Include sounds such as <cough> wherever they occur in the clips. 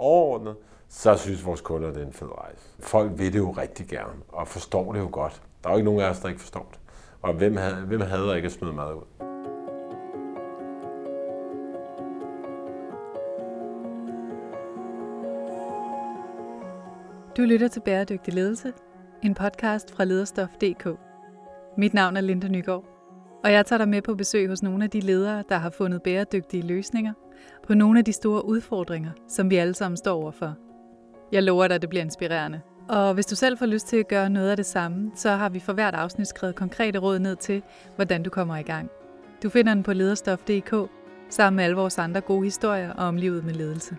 overordnet, så synes vores kunder, det er en fed rejse. Folk vil det jo rigtig gerne, og forstår det jo godt. Der er jo ikke nogen af os, der ikke forstår det. Og hvem, havde, hvem hader ikke at smide mad ud? Du lytter til Bæredygtig Ledelse, en podcast fra lederstof.dk. Mit navn er Linda Nygaard, og jeg tager dig med på besøg hos nogle af de ledere, der har fundet bæredygtige løsninger på nogle af de store udfordringer, som vi alle sammen står overfor. Jeg lover dig, at det bliver inspirerende. Og hvis du selv får lyst til at gøre noget af det samme, så har vi for hvert afsnit skrevet konkrete råd ned til, hvordan du kommer i gang. Du finder den på lederstof.dk, sammen med alle vores andre gode historier om livet med ledelse.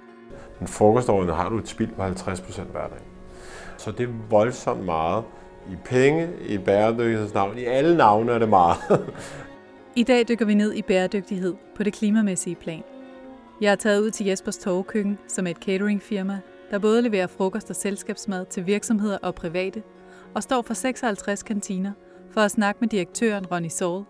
Men frokostårene har du et spild på 50% hver dag. Så det er voldsomt meget. I penge, i bæredygtighedsnavn, i alle navne er det meget. I dag dykker vi ned i bæredygtighed på det klimamæssige plan. Jeg er taget ud til Jespers Torvekøkken, som er et cateringfirma, der både leverer frokost og selskabsmad til virksomheder og private, og står for 56 kantiner for at snakke med direktøren Ronny Saul,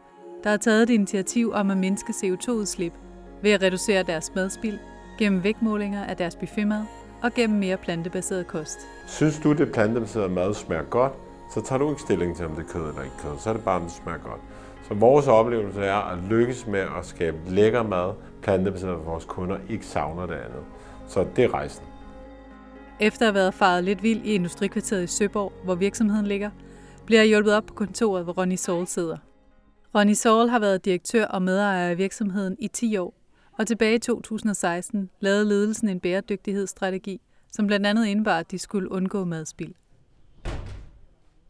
der har taget et initiativ om at mindske CO2-udslip ved at reducere deres madspild gennem vægtmålinger af deres buffetmad og gennem mere plantebaseret kost. Synes du, det plantebaserede mad smager godt, så tager du ikke stilling til, om det er kød eller ikke kød. Så er det bare, om det smager godt. Så vores oplevelse er at lykkes med at skabe lækker mad, plantebaseret for vores kunder ikke savner det andet. Så det er rejsen. Efter at have været faret lidt vild i industrikvarteret i Søborg, hvor virksomheden ligger, bliver jeg hjulpet op på kontoret, hvor Ronny Saul sidder. Ronny Saul har været direktør og medejer af virksomheden i 10 år, og tilbage i 2016 lavede ledelsen en bæredygtighedsstrategi, som blandt andet indebar, at de skulle undgå madspild.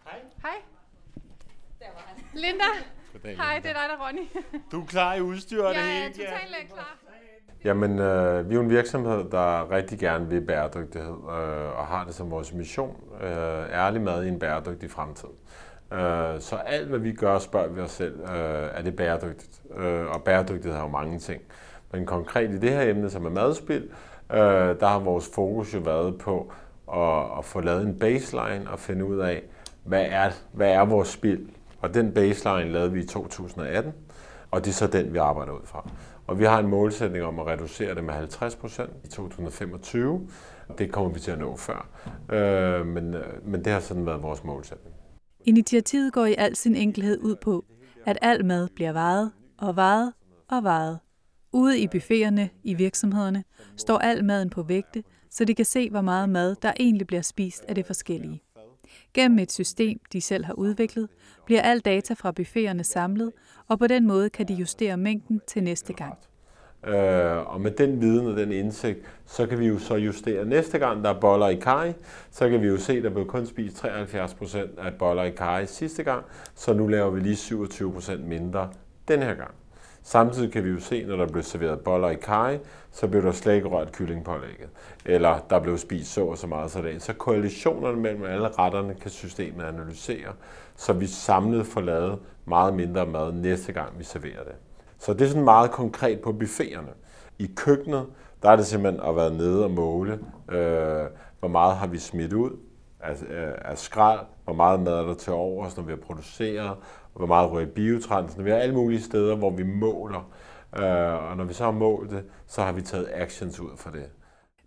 Hej. Hej. Der var han. Linda. Hej, det er dig, der Ronny. Du er klar i udstyr og det Jeg hele? er totalt klar. Jamen, øh, vi er jo en virksomhed, der rigtig gerne vil bæredygtighed øh, og har det som vores mission. Øh, ærlig mad i en bæredygtig fremtid. Øh, så alt, hvad vi gør, spørger vi os selv, øh, er det bæredygtigt? Øh, og bæredygtighed har jo mange ting. Men konkret i det her emne, som er madspil, øh, der har vores fokus jo været på at, at få lavet en baseline og finde ud af, hvad er, hvad er vores spil? Og den baseline lavede vi i 2018, og det er så den, vi arbejder ud fra. Og vi har en målsætning om at reducere det med 50 procent i 2025. Det kommer vi til at nå før. Øh, men, øh, men det har sådan været vores målsætning. Initiativet går i al sin enkelhed ud på, at al mad bliver vejet og vejet og vejet. Ude i buffeterne i virksomhederne står al maden på vægte, så de kan se, hvor meget mad, der egentlig bliver spist af det forskellige. Gennem et system, de selv har udviklet, bliver al data fra buffeterne samlet, og på den måde kan de justere mængden til næste gang. Øh, og med den viden og den indsigt, så kan vi jo så justere næste gang, der er boller i kaj. Så kan vi jo se, at der blev kun spist 73 procent af boller i kaj sidste gang, så nu laver vi lige 27 procent mindre den her gang. Samtidig kan vi jo se, når der blev serveret boller i kaj, så blev der slet ikke rørt kyllingpålægget. Eller der blev spist så og så meget salat. Så koalitionerne mellem alle retterne kan systemet analysere, så vi samlet får lavet meget mindre mad næste gang, vi serverer det. Så det er sådan meget konkret på buffeterne. I køkkenet, der er det simpelthen at være nede og måle, øh, hvor meget har vi smidt ud af, af skrald, hvor meget mad er der til overs, når vi har produceret, hvor meget rører i biotransen. Vi har alle mulige steder, hvor vi måler, øh, og når vi så har målt det, så har vi taget actions ud for det.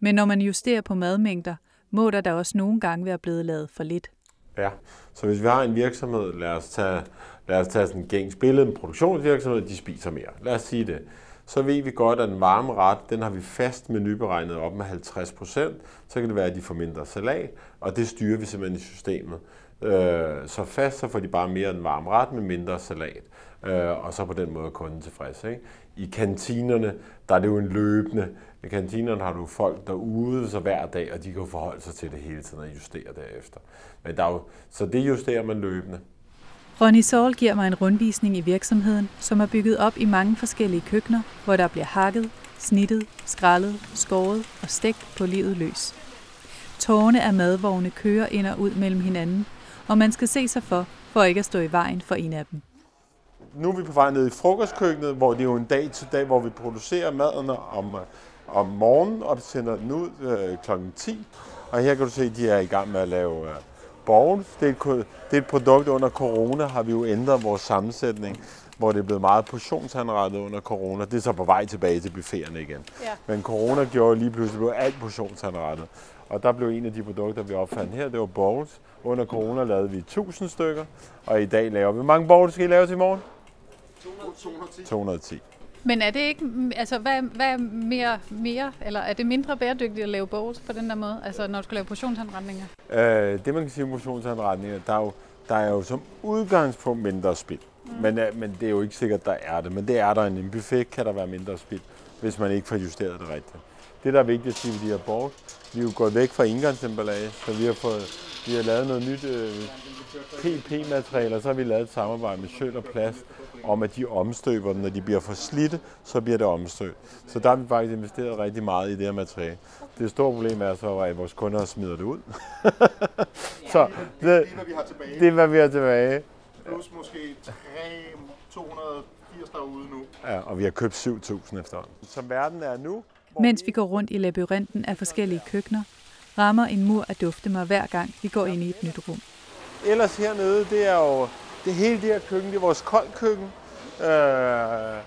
Men når man justerer på madmængder, må der da også nogle gange være blevet lavet for lidt. Ja, så hvis vi har en virksomhed, lad os tage, lad os tage sådan en gængs billede, en produktionsvirksomhed, de spiser mere. Lad os sige det. Så ved vi godt, at den varme ret, den har vi fast menuberegnet op med 50%, Så kan det være, at de får mindre salat, og det styrer vi simpelthen i systemet. Øh, så fast, så får de bare mere den varm ret med mindre salat. Øh, og så på den måde er kunden tilfreds. Ikke? I kantinerne, der er det jo en løbende. I kantinerne har du folk derude så hver dag, og de kan jo forholde sig til det hele tiden og justere derefter. Men der er jo, så det justerer man løbende. Ronny Saul giver mig en rundvisning i virksomheden, som er bygget op i mange forskellige køkkener, hvor der bliver hakket, snittet, skrællet, skåret og stegt på livet løs. Tårne af madvogne kører ind og ud mellem hinanden, og man skal se sig for, for ikke at stå i vejen for en af dem. Nu er vi på vej ned i frokostkøkkenet, hvor det er jo en dag til dag, hvor vi producerer maden om, om morgenen, og det sender den ud øh, kl. 10. Og her kan du se, at de er i gang med at lave øh, borgen. Det er, et, det er et produkt under corona, har vi jo ændret vores sammensætning, hvor det er blevet meget portionsanrettet under corona. Det er så på vej tilbage til buffeterne igen. Ja. Men corona gjorde lige pludselig, blev alt portionsanrettet. Og der blev en af de produkter, vi opfandt her, det var bowls. Under corona lavede vi 1000 stykker, og i dag laver vi... Hvor mange bowls skal I lave til i morgen? 210. 210. Men er det ikke, altså hvad, hvad er mere, mere, eller er det mindre bæredygtigt at lave bowls på den der måde, altså når du skal lave portionsanretninger? Øh, det man kan sige om portionsanretninger, der er jo, der er jo som udgangspunkt mindre spild. Mm. Men, øh, men det er jo ikke sikkert, der er det. Men det er der. I en buffet kan der være mindre spild, hvis man ikke får justeret det rigtigt. Det, der er vigtigt at sige ved de her bowls, vi er jo gået væk fra indgangsemballage, så vi har, fået, vi har lavet noget nyt øh, PP-materiale, og så har vi lavet et samarbejde med Sjøl og Plast, om at de omstøber dem. Når de bliver for slidte, så bliver det omstøbt. Så der har vi faktisk investeret rigtig meget i det her materiale. Det store problem er så, at vores kunder smider det ud. <laughs> så det, Det er, hvad vi har tilbage. det er, hvad vi har tilbage. Plus måske 3, 280 derude nu. Ja, og vi har købt 7.000 efterhånden. Som verden er nu, Mens vi går rundt i labyrinten af forskellige køkkener, rammer en mur af dufte mig hver gang vi går ind i et nyt rum. ellers hernede, det er jo det hele det her køkken, det er vores kold køkken, øh,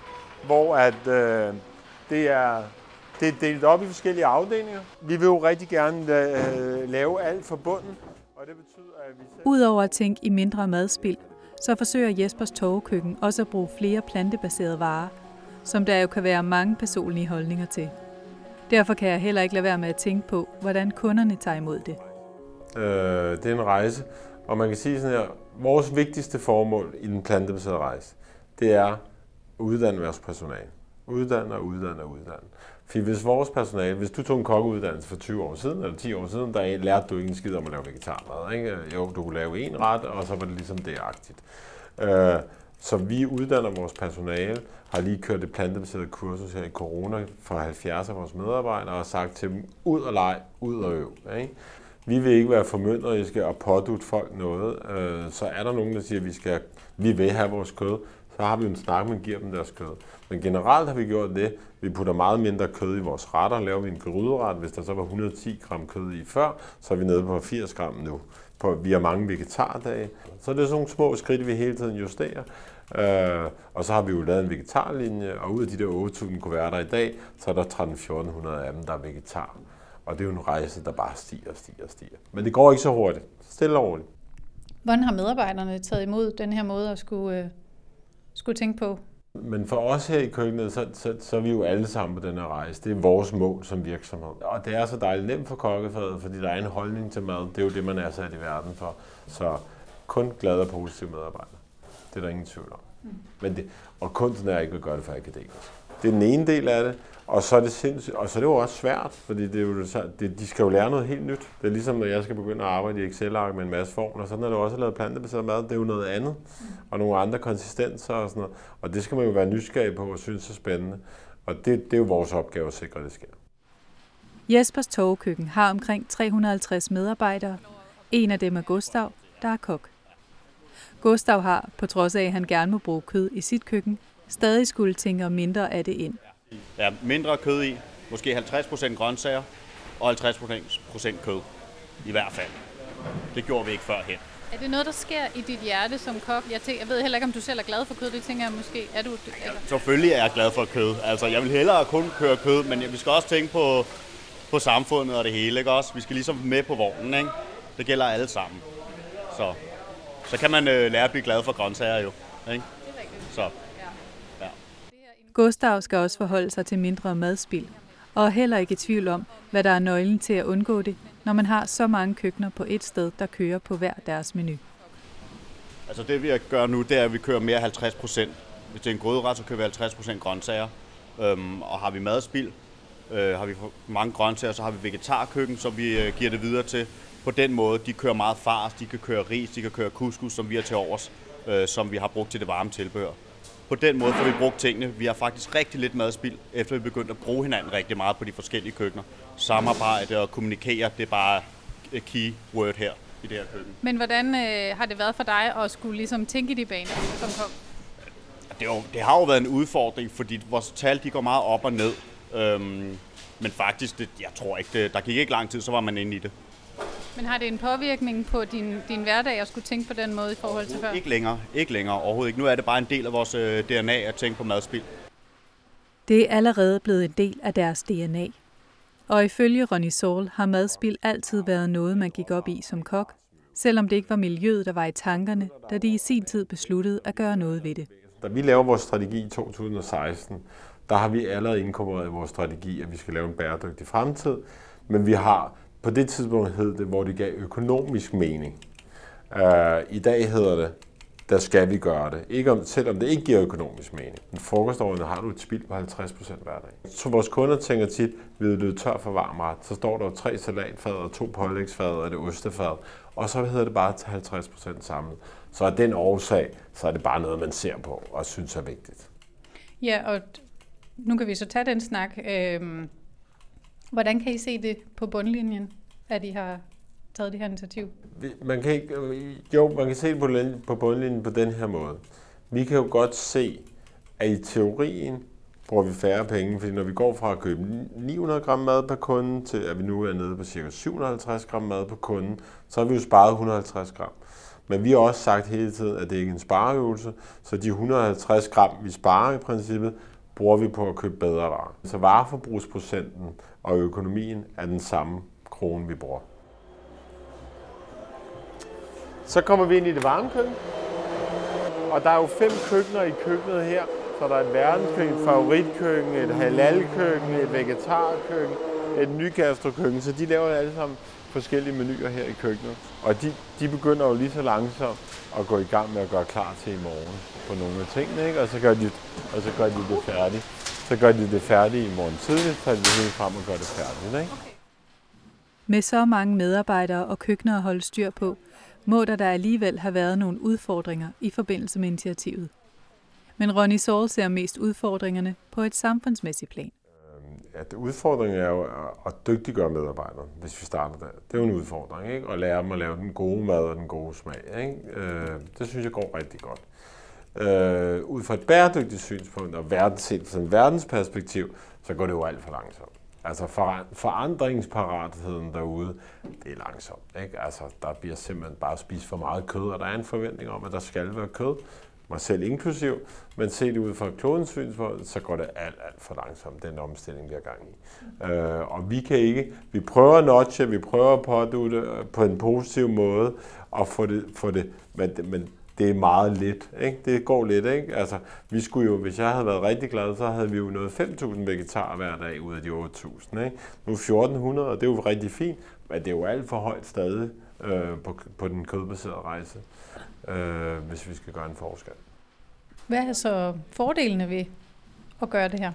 hvor at, øh, det er det er delt op i forskellige afdelinger. Vi vil jo rigtig gerne øh, lave alt fra bunden, og det betyder, at vi selv... Udover at tænke i mindre madspild, så forsøger Jespers torvekøkken også at bruge flere plantebaserede varer, som der jo kan være mange personlige holdninger til. Derfor kan jeg heller ikke lade være med at tænke på, hvordan kunderne tager imod det. Øh, det er en rejse, og man kan sige sådan her, vores vigtigste formål i den plantebaserede rejse, det er at uddanne vores personale. Uddanne og uddanne og uddanne. For hvis vores personale, hvis du tog en kokkeuddannelse for 20 år siden, eller 10 år siden, der lærte du ikke en skid om at lave vegetarmad. Ikke? Jo, du kunne lave en ret, og så var det ligesom det agtigt. Øh, så vi uddanner vores personale, har lige kørt et plantebaserede kursus her i corona for 70 af vores medarbejdere og sagt til dem, ud og leg, ud og øv. Ikke? Vi vil ikke være formynderiske og pådute folk noget. Øh, Så er der nogen, der siger, at vi, skal, vi vil have vores kød, så har vi en snak, men giver dem deres kød. Men generelt har vi gjort det, vi putter meget mindre kød i vores retter. Laver vi en gryderet, hvis der så var 110 gram kød i før, så er vi nede på 80 gram nu. På, vi har mange vegetardage. Så det er sådan nogle små skridt, vi hele tiden justerer. Øh, og så har vi jo lavet en vegetarlinje, og ud af de der 8.000 kuverter i dag, så er der 13-1400 af dem, der er vegetar. Og det er jo en rejse, der bare stiger og stiger og stiger. Men det går ikke så hurtigt. Stille og roligt. Hvordan har medarbejderne taget imod den her måde at skulle, øh, skulle tænke på? Men for os her i køkkenet, så, så, så er vi jo alle sammen på den her rejse. Det er vores mål som virksomhed. Og det er så dejligt nemt for kokkefaget, fordi der er en holdning til mad. Det er jo det, man er sat i verden for. Så kun glade og positive medarbejdere. Det er der ingen tvivl om. Men det, og kunsten er ikke at gøre det for akademisk. Det er den ene del af det, og så er det sindssygt, og så er det jo også svært, fordi det er jo, så- det, de skal jo lære noget helt nyt. Det er ligesom, når jeg skal begynde at arbejde i Excel-ark med en masse formler, sådan er det også at lave plantebaseret mad, det er jo noget andet, og nogle andre konsistenser og sådan noget. Og det skal man jo være nysgerrig på og synes er spændende. Og det, det er jo vores opgave at sikre, at det sker. Jespers torvekøkken har omkring 350 medarbejdere. En af dem er Gustav, der er kok. Gustav har, på trods af at han gerne må bruge kød i sit køkken, stadig skulle tænke mindre af det ind. Ja, mindre kød i, måske 50% grøntsager og 50% kød. I hvert fald. Det gjorde vi ikke førhen. Er det noget, der sker i dit hjerte som kok? Jeg, tænker, jeg ved heller ikke, om du selv er glad for kød. Det tænker jeg måske. Er du, eller? Selvfølgelig er jeg glad for kød. Altså, jeg vil hellere kun køre kød, men vi skal også tænke på, på samfundet og det hele, ikke også? Vi skal ligesom med på vognen, ikke? Det gælder alle sammen. Så, så kan man øh, lære at blive glad for grøntsager jo, ikke? Så, Gustav skal også forholde sig til mindre madspild, og er heller ikke i tvivl om, hvad der er nøglen til at undgå det, når man har så mange køkkener på et sted, der kører på hver deres menu. altså det vi gør nu, det er, at vi kører mere 50 procent. Hvis det er en grødret, så kører vi 50 procent grøntsager. Øhm, og har vi madspild, øh, har vi mange grøntsager, så har vi vegetarkøkken, som vi øh, giver det videre til. På den måde, de kører meget fars, de kan køre ris, de kan køre couscous, som vi har til overs, øh, som vi har brugt til det varme tilbehør. På den måde får vi brugt tingene. Vi har faktisk rigtig lidt madspild, efter vi begyndte at bruge hinanden rigtig meget på de forskellige køkkener. Samarbejde og kommunikere, det er bare key word her i det her køkken. Men hvordan øh, har det været for dig at skulle ligesom tænke i de baner som kok? Det, jo, det har jo været en udfordring, fordi vores tal de går meget op og ned. Øhm, men faktisk, det, jeg tror ikke, det, der gik ikke lang tid, så var man inde i det. Men har det en påvirkning på din, din hverdag at skulle tænke på den måde i forhold til før? Ikke længere, ikke længere overhovedet ikke. Nu er det bare en del af vores øh, DNA at tænke på madspild. Det er allerede blevet en del af deres DNA. Og ifølge Ronny Saul har madspild altid været noget, man gik op i som kok, selvom det ikke var miljøet, der var i tankerne, da de i sin tid besluttede at gøre noget ved det. Da vi laver vores strategi i 2016, der har vi allerede inkorporeret i vores strategi, at vi skal lave en bæredygtig fremtid, men vi har på det tidspunkt hed det, hvor det gav økonomisk mening. Uh, I dag hedder det, der skal vi gøre det. Ikke om, selvom det ikke giver økonomisk mening. Men frokostårene har du et spild på 50% hver dag. Så vores kunder tænker tit, vi er tør for varm ret. Så står der tre salatfad og to pålægsfad og det ostefad. Og så hedder det bare til 50% samlet. Så af den årsag, så er det bare noget, man ser på og synes er vigtigt. Ja, og nu kan vi så tage den snak. Øhm, hvordan kan I se det på bundlinjen, at I har taget det her initiativ? Man kan ikke, jo, man kan se det på, på bundlinjen på den her måde. Vi kan jo godt se, at i teorien bruger vi færre penge, fordi når vi går fra at købe 900 gram mad per kunde, til at vi nu er nede på ca. 750 gram mad per kunde, så har vi jo sparet 150 gram. Men vi har også sagt hele tiden, at det ikke er en spareøvelse, så de 150 gram, vi sparer i princippet, bruger vi på at købe bedre varer. Så vareforbrugsprocenten og økonomien er den samme krone, vi bruger. Så kommer vi ind i det varme køkken. Og der er jo fem køkkener i køkkenet her. Så der er et verdenskøkken, et favoritkøkken, et halalkøkken, et vegetarkøkken, et nygastrokøkken. Så de laver alle sammen forskellige menuer her i køkkenet. Og de, de begynder jo lige så langsomt at gå i gang med at gøre klar til i morgen på nogle af tingene, ikke? Og så gør de, og så gør de det færdigt. Så gør de det færdigt i morgen tidligt, så de hele frem og gør det færdigt, ikke? Med så mange medarbejdere og køkkener at holde styr på, må der der alligevel have været nogle udfordringer i forbindelse med initiativet. Men Ronny Saul ser mest udfordringerne på et samfundsmæssigt plan. At udfordringen er jo at dygtiggøre medarbejdere, hvis vi starter der. Det er jo en udfordring, ikke? At lære dem at lave den gode mad og den gode smag, ikke? Øh, det synes jeg går rigtig godt. Øh, ud fra et bæredygtigt synspunkt og verden, set fra verdensperspektiv, så går det jo alt for langsomt. Altså for, forandringsparatheden derude, det er langsomt. Ikke? Altså, der bliver simpelthen bare spist for meget kød, og der er en forventning om, at der skal være kød, mig selv inklusiv, men set ud fra klodens synspunkt, så går det alt, alt for langsomt, den omstilling, vi har gang i. Øh, og vi kan ikke, vi prøver at notche, vi prøver at pådute øh, på en positiv måde, og få det, få det men, men det er meget lidt. Ikke? Det går lidt. Ikke? Altså, vi skulle jo, hvis jeg havde været rigtig glad, så havde vi jo nået 5.000 vegetarer hver dag ud af de 8.000. Ikke? Nu er 1.400, og det er jo rigtig fint, men det er jo alt for højt stadig øh, på, på den kødbaserede rejse, øh, hvis vi skal gøre en forskel. Hvad er så fordelene ved at gøre det her?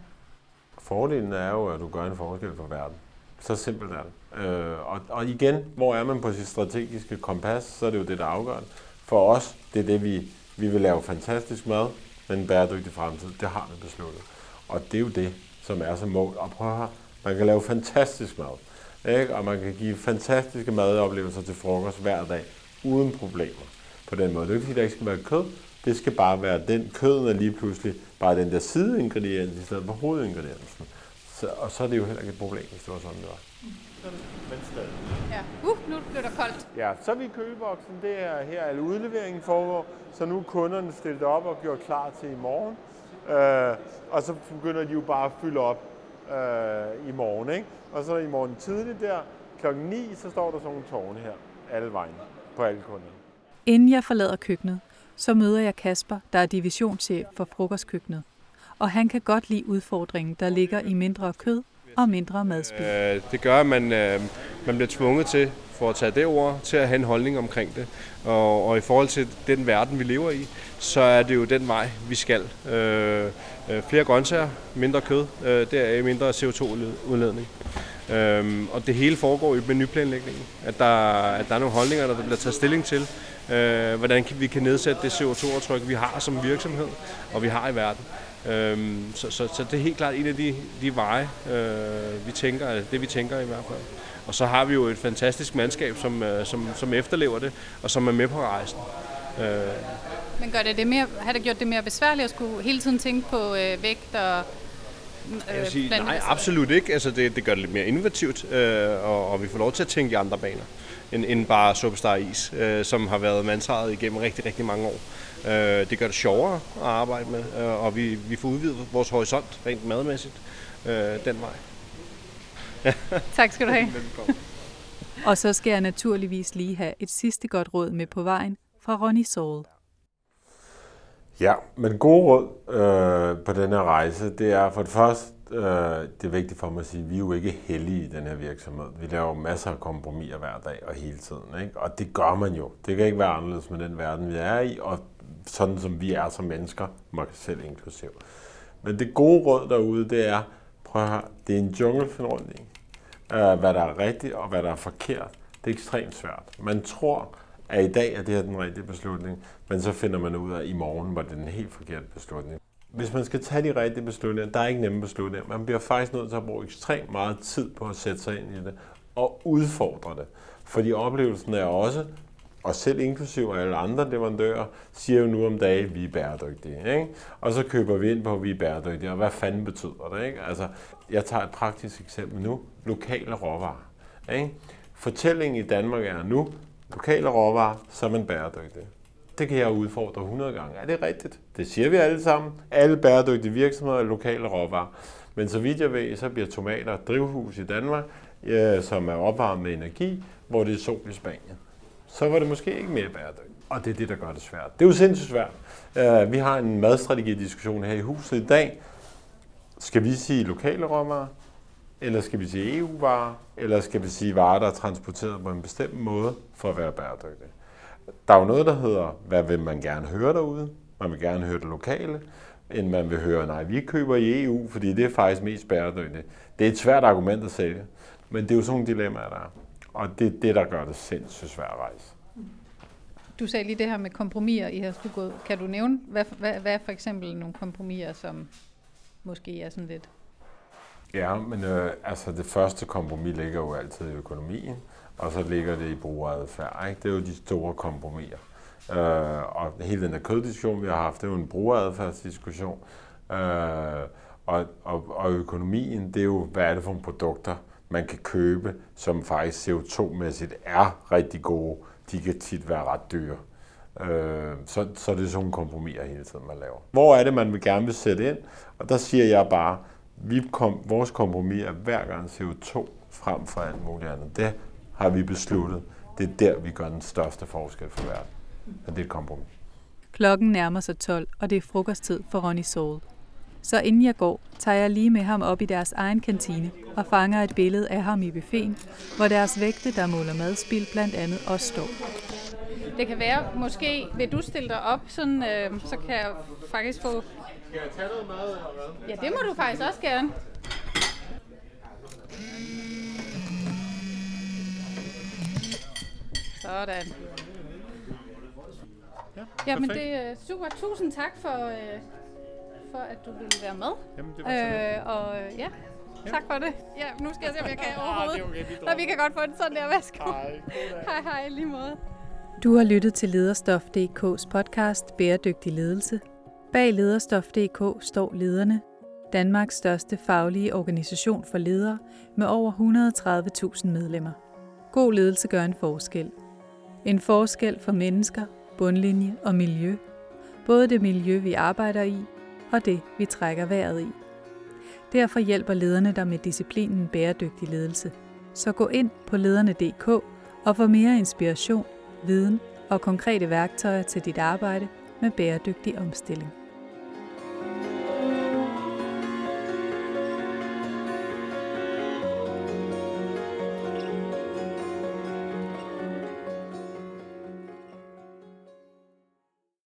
Fordelen er jo, at du gør en forskel for verden. Så simpelt er det. Øh, og, og igen, hvor er man på sit strategiske kompas, så er det jo det, der afgør det. For os, det er det, vi, vi vil lave fantastisk mad, men en bæredygtig fremtid. Det har vi besluttet. Og det er jo det, som er så mål. Og prøv at høre, man kan lave fantastisk mad. Ikke? Og man kan give fantastiske madoplevelser til frokost hver dag, uden problemer på den måde. Det er ikke fordi, der ikke skal være kød. Det skal bare være den køden er lige pludselig bare den der sideingrediens i stedet for hovedingrediensen. Så, og så er det jo heller ikke et problem, hvis det var sådan, det var. Men stadig. Ja. Uh, nu bliver der koldt. Ja, så er vi i købeboksen. Det er her, alle udleveringen foregår. Så nu er kunderne stillet op og gjort klar til i morgen. Øh, og så begynder de jo bare at fylde op øh, i morgen. Ikke? Og så i morgen tidligt der, klokken 9, så står der sådan nogle tårne her, alle vejen, på alle kunder. Inden jeg forlader køkkenet, så møder jeg Kasper, der er divisionschef for frokostkøkkenet. Og han kan godt lide udfordringen, der ligger i mindre kød og mindre madspild. Øh, det gør, at man, øh, man bliver tvunget til, for at tage det ord, til at have en holdning omkring det. Og, og i forhold til den verden, vi lever i, så er det jo den vej, vi skal. Øh, øh flere grøntsager, mindre kød, øh, deraf mindre CO2-udledning. Øhm, og det hele foregår i menuplanlægningen. At der, at der er nogle holdninger, der bliver taget stilling til, øh, hvordan vi kan nedsætte det CO2-aftryk, vi har som virksomhed, og vi har i verden. Øhm, så, så, så det er helt klart en af de, de veje, øh, vi tænker, det vi tænker i hvert fald. Og så har vi jo et fantastisk mandskab, som, øh, som, som efterlever det, og som er med på rejsen. Øh. Men gør det det mere, har det gjort det mere besværligt at skulle hele tiden tænke på øh, vægt og jeg vil sige, nej, absolut ikke. Altså, det, det gør det lidt mere innovativt, øh, og, og vi får lov til at tænke i andre baner. end, end bare Superstar Is, øh, som har været mantraet igennem rigtig, rigtig mange år. Øh, det gør det sjovere at arbejde med, øh, og vi, vi får udvidet vores horisont rent madmæssigt øh, den vej. <laughs> Tak skal du have. <laughs> Og så skal jeg naturligvis lige have et sidste godt råd med på vejen fra Ronny Saul. Ja, men gode råd øh, på den her rejse, det er for det første, øh, det er vigtigt for mig at sige, at vi er jo ikke heldige i den her virksomhed. Vi laver masser af kompromiser hver dag og hele tiden. Ikke? Og det gør man jo. Det kan ikke være anderledes med den verden, vi er i, og sådan som vi er som mennesker, mig selv inklusiv. Men det gode råd derude, det er, prøv at høre, det er en jungle. Uh, øh, hvad der er rigtigt og hvad der er forkert, det er ekstremt svært. Man tror, at i dag er det her den rigtige beslutning, men så finder man ud af, at i morgen var det den helt forkerte beslutning. Hvis man skal tage de rigtige beslutninger, der er ikke nemme beslutninger. Man bliver faktisk nødt til at bruge ekstremt meget tid på at sætte sig ind i det og udfordre det. Fordi oplevelsen er også, og selv inklusiv alle andre leverandører, siger jo nu om dagen, at vi er bæredygtige. Ikke? Og så køber vi ind på, at vi er bæredygtige. Og hvad fanden betyder det? Ikke? Altså, jeg tager et praktisk eksempel nu. Lokale råvarer. Ikke? Fortællingen i Danmark er nu, lokale råvarer, så er man bæredygtig. Det kan jeg udfordre 100 gange. Er det rigtigt? Det siger vi alle sammen. Alle bæredygtige virksomheder er lokale råvarer. Men så vidt jeg ved, så bliver tomater drivhus i Danmark, øh, som er opvarmet med energi, hvor det er sol i Spanien. Så var det måske ikke mere bæredygtigt. Og det er det, der gør det svært. Det er jo sindssygt svært. Øh, vi har en madstrategidiskussion her i huset i dag. Skal vi sige lokale råvarer? Eller skal vi sige EU-varer? Eller skal vi sige varer, der er transporteret på en bestemt måde for at være bæredygtige? Der er jo noget, der hedder, hvad vil man gerne høre derude? Man vil gerne høre det lokale, end man vil høre, nej, vi køber i EU, fordi det er faktisk mest bæredygtigt. Det er et svært argument at sælge, men det er jo sådan nogle dilemmaer, der er. Og det er det, der gør det sindssygt svært at rejse. Du sagde lige det her med kompromiser, I har skulle gået. Kan du nævne, hvad, hvad, hvad er for eksempel nogle kompromiser, som måske er sådan lidt Ja, men øh, altså det første kompromis ligger jo altid i økonomien, og så ligger det i brugeradfærd. Ikke? Det er jo de store kompromiser. Øh, og hele den der køddiskussion, vi har haft, det er jo en brugeradfærdsdiskussion. Øh, og, og, og økonomien, det er jo, hvad er det for nogle produkter, man kan købe, som faktisk CO2-mæssigt er rigtig gode. De kan tit være ret dyre. Øh, så, så det er sådan nogle kompromiser hele tiden, man laver. Hvor er det, man vil gerne vil sætte ind? Og der siger jeg bare, vi kom, vores kompromis er hver gang CO2 frem for alt muligt andet. Det har vi besluttet. Det er der, vi gør den største forskel for verden. Så det er et kompromis. Klokken nærmer sig 12, og det er frokosttid for Ronny Saul. Så inden jeg går, tager jeg lige med ham op i deres egen kantine og fanger et billede af ham i buffeten, hvor deres vægte, der måler madspil, blandt andet også står. Det kan være, måske vil du stille dig op, sådan, øh, så kan jeg faktisk få... Skal jeg tage noget mad eller hvad? Ja, det må du faktisk også gerne. Sådan. Ja, men perfekt. det er super. Tusind tak for, øh, for at du ville være med. Jamen, det var. Øh, og øh, ja, tak for det. Ja, nu skal jeg se, om jeg kan overhovedet. det er okay, vi vi kan godt få den sådan der. Værsgo. Hej. Hej, hej, lige måde. Du har lyttet til Lederstof.dk's podcast Bæredygtig Ledelse. Bag Lederstof.dk står lederne, Danmarks største faglige organisation for ledere med over 130.000 medlemmer. God ledelse gør en forskel. En forskel for mennesker, bundlinje og miljø. Både det miljø, vi arbejder i, og det, vi trækker vejret i. Derfor hjælper lederne dig med disciplinen bæredygtig ledelse. Så gå ind på lederne.dk og få mere inspiration, viden og konkrete værktøjer til dit arbejde med bæredygtig omstilling.